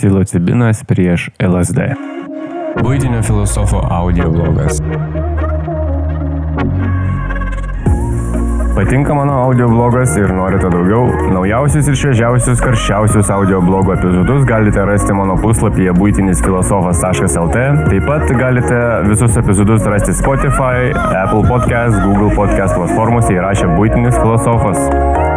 Psilocibinas prieš LSD. Būtinio filosofo audio blogas. Patinka mano audio blogas ir norite daugiau? Naujausius ir šviežiausius, karščiausius audio blogo epizodus galite rasti mano puslapyje būtinisfilosofas.lt. Taip pat galite visus epizodus rasti Spotify, Apple Podcast, Google Podcast platformose įrašę būtinis filosofas.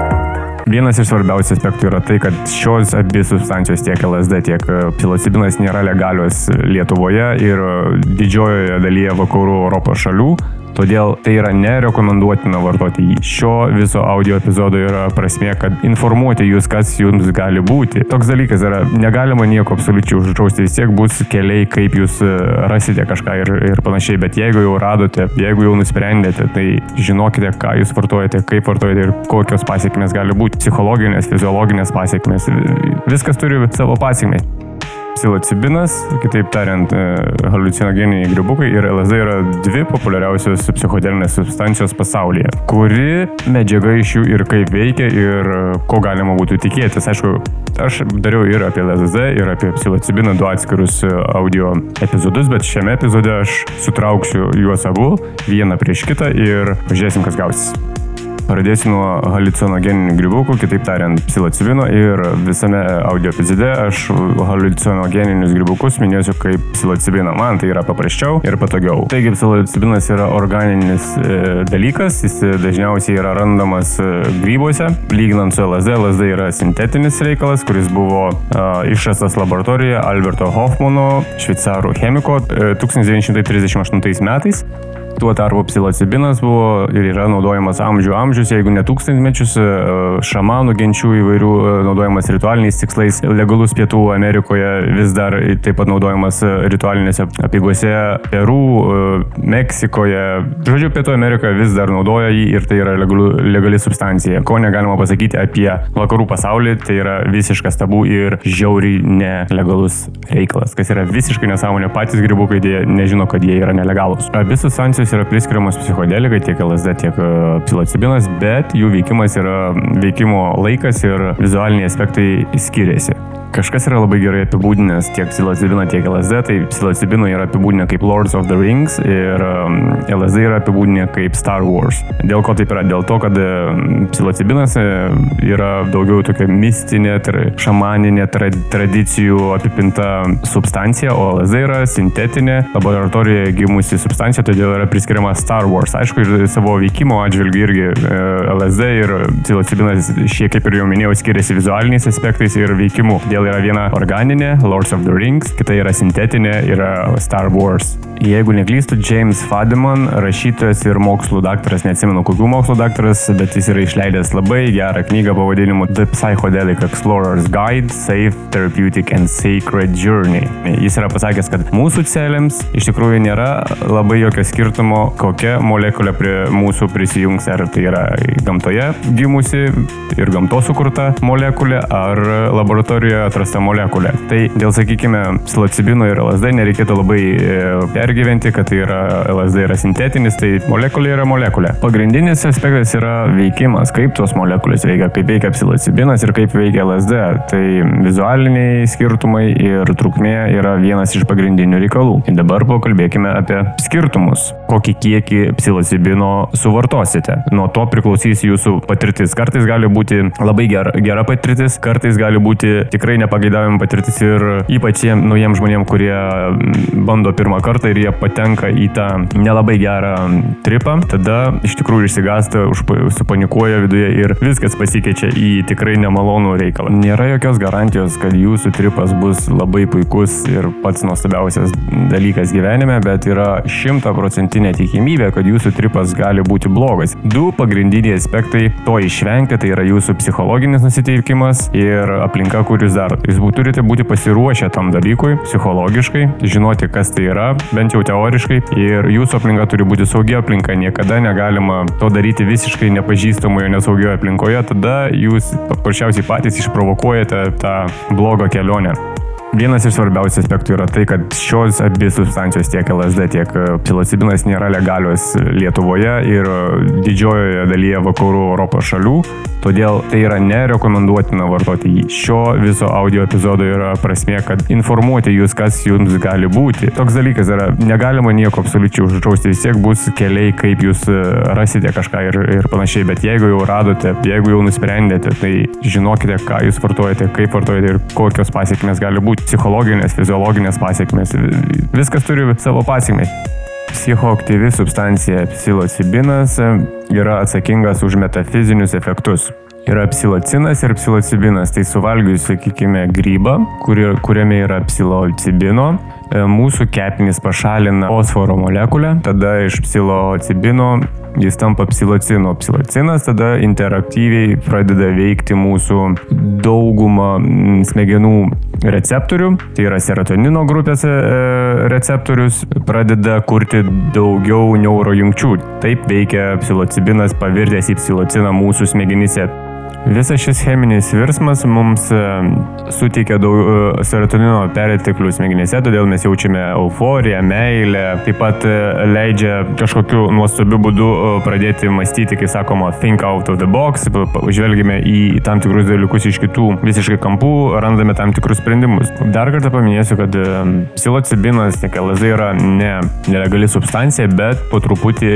Vienas iš svarbiausių aspektų yra tai, kad šios abi substancijos tiek LSD, tiek psilocibinas nėra legalios Lietuvoje ir didžiojoje dalyje vakarų Europos šalių. Todėl tai yra nerekomenduotina vartoti jį. Šio viso audio epizodo yra prasmė, kad informuoti jūs, kas jums gali būti. Toks dalykas yra, negalima nieko absoliučiai uždrausti, vis tiek bus keliai, kaip jūs e, rasite kažką ir, ir panašiai, bet jeigu jau radote, jeigu jau nusprendėte, tai žinokite, ką jūs vartojate, kaip vartojate ir kokios pasiekmes gali būti. Psichologinės, fiziologinės pasiekmes. Viskas turi savo pasiekmes psilocibinas, kitaip tariant, e, halucinogeniniai grybukai ir LSD yra dvi populiariausios psichodelinės substancijos pasaulyje. Kuri medžiaga iš jų ir kaip veikia ir ko galima būtų tikėtis. Aišku, aš dariau ir apie LSD, ir apie psilocibiną du atskirus audio epizodus, bet šiame epizode aš sutrauksiu juos abu vieną prieš kitą ir pažiūrėsim, kas gausis. Pradėsiu nuo halucinogeninių grybukų, kitaip tariant, psilocibino ir visame audio epizode aš halucinogeninius grybukus minėsiu kaip psilocibiną. Man tai yra paprasčiau ir patogiau. Taigi psilocibinas yra organinis e, dalykas, jis dažniausiai yra randamas e, grybuose, lyginant su LSD. LSD yra sintetinis reikalas, kuris buvo e, išrastas laboratorijoje Alberto Hoffmano, šveicarų chemiko, e, 1938 metais. Tuo tarpu psilocibinas buvo ir yra naudojamas amžių amžius, jeigu ne tūkstantmečius, e, šamanų genčių įvairių e, naudojamas ritualiniais tikslais. Legalus Pietų Amerikoje vis dar taip pat naudojamas e, ritualinėse apygose Peru, Meksikoje. Žodžiu, Pietų Amerikoje vis dar naudoja jį ir tai yra legalu, legali substancija. Ko negalima pasakyti apie vakarų pasaulį, tai yra visiškas tabų ir žiauriai nelegalus reikalas, kas yra visiškai nesąmonė. Patys grybukai nežino, kad jie yra nelegalus. Abi substancijos substancijos yra priskiriamos psichodelikai, tiek LSD, tiek e, psilocibinas, bet jų veikimas yra veikimo laikas ir vizualiniai aspektai skiriasi. Kažkas yra labai gerai apibūdinęs tiek psilocibiną, tiek LSD, tai psilocibino yra apibūdinę kaip Lords of the Rings ir um, LSD yra apibūdinę kaip Star Wars. Dėl ko taip yra? Dėl to, kad um, psilocibinas e, yra daugiau tokia mistinė, šamaninė, tra tradicijų apipinta substancija, o LSD yra sintetinė, laboratorijoje gimusi substancija, todėl yra priskiriama Star Wars. Aišku, ir savo veikimo atžvilgiu irgi e, LSD ir psilocibinas šiek tiek, kaip ir jau minėjau, skiriasi vizualiniais aspektais ir veikimu. Dėl todėl yra viena organinė, Lords of the Rings, kita yra sintetinė, yra Star Wars. Jeigu neklystu, James Fadiman, rašytojas ir mokslų daktaras, neatsimenu kokių mokslų daktaras, bet jis yra išleidęs labai gerą knygą pavadinimu The Psychedelic Explorer's Guide, Safe, Therapeutic and Sacred Journey. Jis yra pasakęs, kad mūsų celėms iš tikrųjų nėra labai jokio skirtumo, kokia molekulė prie mūsų prisijungs, ar tai yra gamtoje gimusi ir gamtos sukurta molekulė, ar laboratorijoje atrasta molekulė. Tai dėl, sakykime, psilocibino ir LSD nereikėtų labai e, pergyventi, kad tai yra LSD yra sintetinis, tai molekulė yra molekulė. Pagrindinis aspektas yra veikimas, kaip tos molekulės veikia, kaip veikia psilocibinas ir kaip veikia LSD. Tai vizualiniai skirtumai ir trukmė yra vienas iš pagrindinių reikalų. Ir dabar pakalbėkime apie skirtumus. Kokį kiekį psilocibino suvartosite. Nuo to priklausys jūsų patirtis. Kartais gali būti labai gera, gera patirtis, kartais gali būti tikrai nepageidaujama patirtis ir ypač jiem, naujiem žmonėm, kurie mm, bando pirmą kartą ir jie patenka į tą nelabai gerą tripą, tada iš tikrųjų išsigąsta, supanikuoja viduje ir viskas pasikeičia į tikrai nemalonų reikalą. Nėra jokios garantijos, kad jūsų tripas bus labai puikus ir pats nuostabiausias dalykas gyvenime, bet yra šimtaprocentinė tikimybė, kad jūsų tripas gali būti blogas. Du pagrindiniai aspektai to išvengti, tai yra jūsų psichologinis nusiteikimas ir aplinka, kur jūs dar darot. Jūs turite būti pasiruošę tam dalykui psichologiškai, žinoti, kas tai yra, bent jau teoriškai, ir jūsų aplinka turi būti saugi aplinka. Niekada negalima to daryti visiškai nepažįstamoje, nesaugioje aplinkoje, tada jūs paprasčiausiai patys išprovokuojate tą blogą kelionę. Vienas iš svarbiausių aspektų yra tai, kad šios abi substancijos, tiek LSD, tiek e, psilocibinas, nėra legalios Lietuvoje ir didžiojoje dalyje vakarų Europos šalių, todėl tai yra nerekomenduotina vartoti jį. Šio viso audio epizodo yra prasme, kad informuoti jūs, kas jums gali būti. Toks dalykas yra, negalima nieko absoliučiai uždrausti, vis tiek bus keliai, kaip jūs e, rasite kažką ir, ir panašiai, bet jeigu jau radote, jeigu jau nusprendėte, tai žinokite, ką jūs vartojate, kaip vartojate ir kokios pasiekmes gali būti psichologinės, fiziologinės pasiekmes. Viskas turi savo pasiekmes. Psichoaktyvi substancija psilocibinas yra atsakingas už metafizinius efektus. Yra psilocinas ir psilocibinas. Tai suvalgius, sakykime, grybą, kuri, kuriame yra psilocibino, mūsų kepenys pašalina fosforo molekulę, tada iš psilocibino jis tampa psilocinu. Psilocinas tada interaktyviai pradeda veikti mūsų daugumą smegenų receptorių, tai yra serotonino grupės e, receptorius, pradeda kurti daugiau neurojungčių. Taip veikia psilocibinas pavirtęs į psilociną mūsų smegenyse. Visas šis cheminis virsmas mums e, suteikia daug e, serotonino perteklių smegenyse, todėl mes jaučiame euforiją, meilę, taip pat e, leidžia kažkokiu nuostabiu būdu pradėti mąstyti, kai sakoma, think out of the box, žvelgime į tam tikrus dalykus iš kitų visiškai kampų, randame tam tikrus sprendimus. Dar kartą paminėsiu, kad psilocibinas, tiek LSD yra ne nelegali substancija, bet po truputį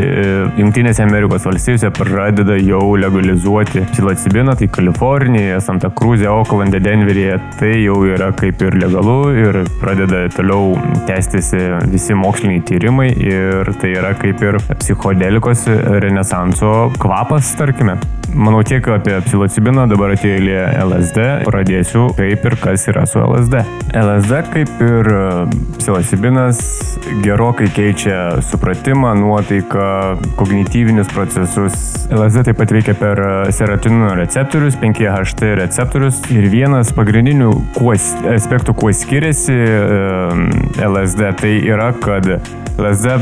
Junktinėse Amerikos valstijose pradeda jau legalizuoti psilocibiną tai Kalifornijoje, Santa Cruzė, Oaklande, Denveryje, tai jau yra kaip ir legalu ir pradeda toliau tęstis visi moksliniai tyrimai ir tai yra kaip ir psichodelikos renesanso kvapas, tarkime. Manau tiek apie psilocibiną, dabar atėjo eilė LSD, pradėsiu kaip ir kas yra su LSD. LSD kaip ir psilocibinas gerokai keičia supratimą, nuotaiką, kognityvinius procesus. LSD taip pat veikia per serotonino receptorių receptorius, 5HT receptorius ir vienas pagrindinių kuo, aspektų, kuo skiriasi LSD, tai yra, kad LSD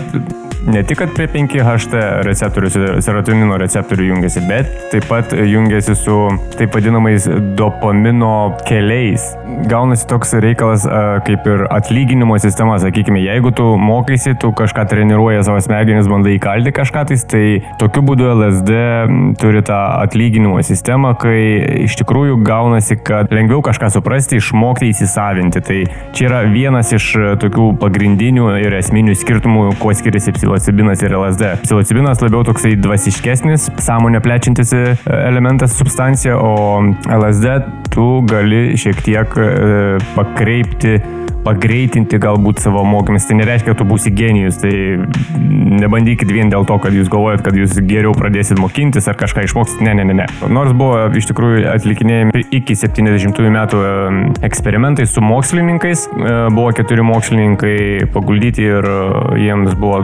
ne tik prie 5HT receptorių, serotonino receptorių jungiasi, bet taip pat jungiasi su taip vadinamais dopamino keliais. Gaunasi toks reikalas kaip ir atlyginimo sistema, sakykime, jeigu tu mokaisi, tu kažką treniruoji savo smegenis, bandai įkalti kažką, tais, tai tokiu būdu LSD turi tą atlyginimo sistemą, kai iš tikrųjų gaunasi, kad lengviau kažką suprasti, išmokti, įsisavinti. Tai čia yra vienas iš tokių pagrindinių ir esminių skirtumų, kuo skiriasi psilocibinas psilocibinas ir LSD. Psilocibinas labiau toksai dvasiškesnis, sąmonę plečiantis e, elementas, substancija, o LSD tu gali šiek tiek e, pakreipti pagreitinti galbūt savo mokymės. Tai nereiškia, kad tu būsi genijus. Tai nebandykit vien dėl to, kad jūs galvojat, kad jūs geriau pradėsit mokintis ar kažką išmoksit. Ne, ne, ne, ne. Nors buvo iš tikrųjų atlikinėjami iki 70-ųjų metų eksperimentai su mokslininkais. E, buvo keturi mokslininkai paguldyti ir e, jiems buvo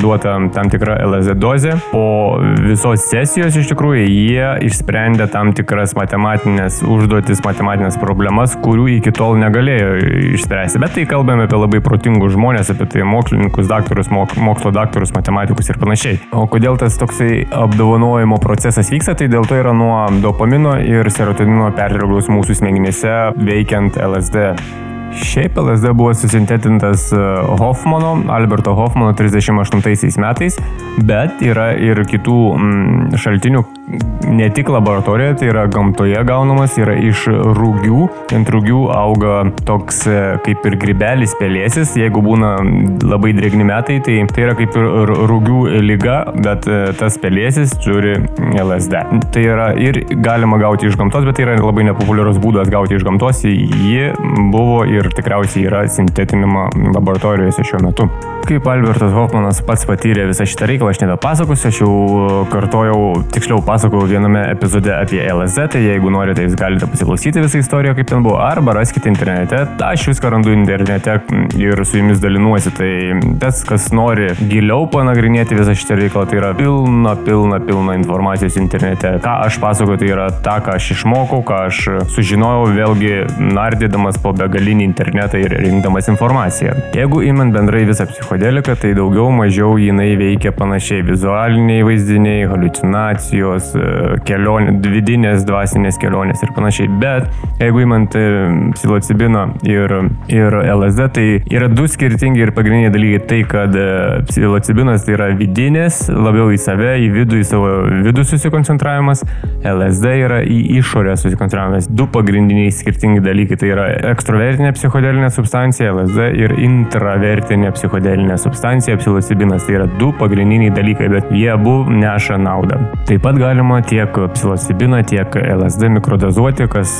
duota tam tikra LSD dozė. Po visos sesijos iš tikrųjų jie išsprendė tam tikras matematinės užduotis, matematinės problemas, kurių iki tol negalėjo išspręsti bet tai kalbame apie labai protingus žmonės, apie tai mokslininkus, daktarus, mok, mokslo daktarus, matematikus ir panašiai. O kodėl tas toksai apdovanojimo procesas vyksta, tai dėl to yra nuo dopamino ir serotonino perdirbus mūsų smegenyse veikiant LSD Šiaip LSD buvo susintetintas e, Hoffmano, Alberto Hoffmano 38 metais, bet yra ir kitų mm, šaltinių, ne tik laboratorijoje, tai yra gamtoje gaunamas, yra iš rūgių. Ant rūgių auga toks e, kaip ir grybelis pelėsis, jeigu būna labai drėgni metai, tai tai yra kaip ir rūgių lyga, bet e, tas pelėsis turi LSD. Tai yra ir galima gauti iš gamtos, bet tai yra labai nepopuliarus būdas gauti iš gamtos. Ji buvo ir ir tikriausiai yra sintetinama laboratorijose šiuo metu. Kaip Albertas Hoffmanas pats patyrė visą šitą reikalą, aš nebepasakosiu, aš jau kartojau, tiksliau pasakojau viename epizode apie LSD, tai jeigu norite, jūs galite pasiklausyti visą istoriją, kaip ten buvo, arba raskite internete, aš viską randu internete ir su jumis dalinuosi, tai tas, kas nori giliau panagrinėti visą šitą reikalą, tai yra pilna, pilna, pilna informacijos internete. Ką aš pasakoju, tai yra ta, ką aš išmokau, ką aš sužinojau, vėlgi nardydamas po begalinį internetą ir rinkdamas informaciją. Jeigu imant bendrai visą psichodeliką, tai daugiau mažiau jinai veikia panašiai. Vizualiniai vaizdiniai, halucinacijos, kelionės, vidinės dvasinės kelionės ir panašiai. Bet jeigu įmant psilocibino ir, ir LSD, tai yra du skirtingi ir pagrindiniai dalykai. Tai, kad psilocibinas tai yra vidinės, labiau į save, į vidų, į savo vidų susikoncentravimas, LSD yra į išorę susikoncentravimas. Du pagrindiniai skirtingi dalykai. Tai yra ekstrovertinė psichodelinė substancija, LSD ir intravertinė psichodelinė substancija, psilocibinas. Tai yra du pagrindiniai dalykai, bet jie abu neša naudą. Taip pat galima tiek psilocibiną, tiek LSD mikrodozuoti, kas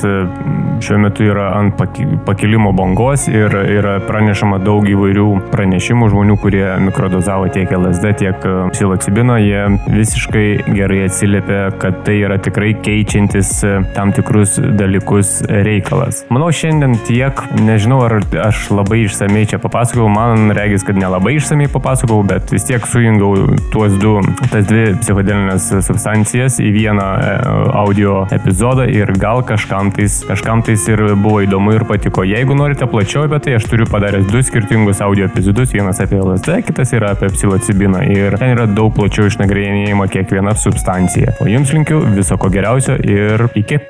šiuo metu yra ant pakilimo bangos ir yra pranešama daug įvairių pranešimų žmonių, kurie mikrodozavo tiek LSD, tiek psilocibiną. Jie visiškai gerai atsiliepia, kad tai yra tikrai keičiantis tam tikrus dalykus reikalas. Manau, šiandien tiek, nežinau, ar aš labai išsamei čia papasakojau, man regis, kad nelabai išsamei papasakojau, bet vis tiek sujungiau tuos du, tas dvi psichodelinės substancijas į vieną e, audio epizodą ir gal kažkam tais, kažkam tais ir buvo įdomu ir patiko. Jeigu norite plačiau apie tai, aš turiu padaręs du skirtingus audio epizodus, vienas apie LSD, kitas yra apie psilocibiną ir ten yra daug plačiau išnagrinėjama kiekviena substancija. O jums linkiu viso ko geriausio ir iki.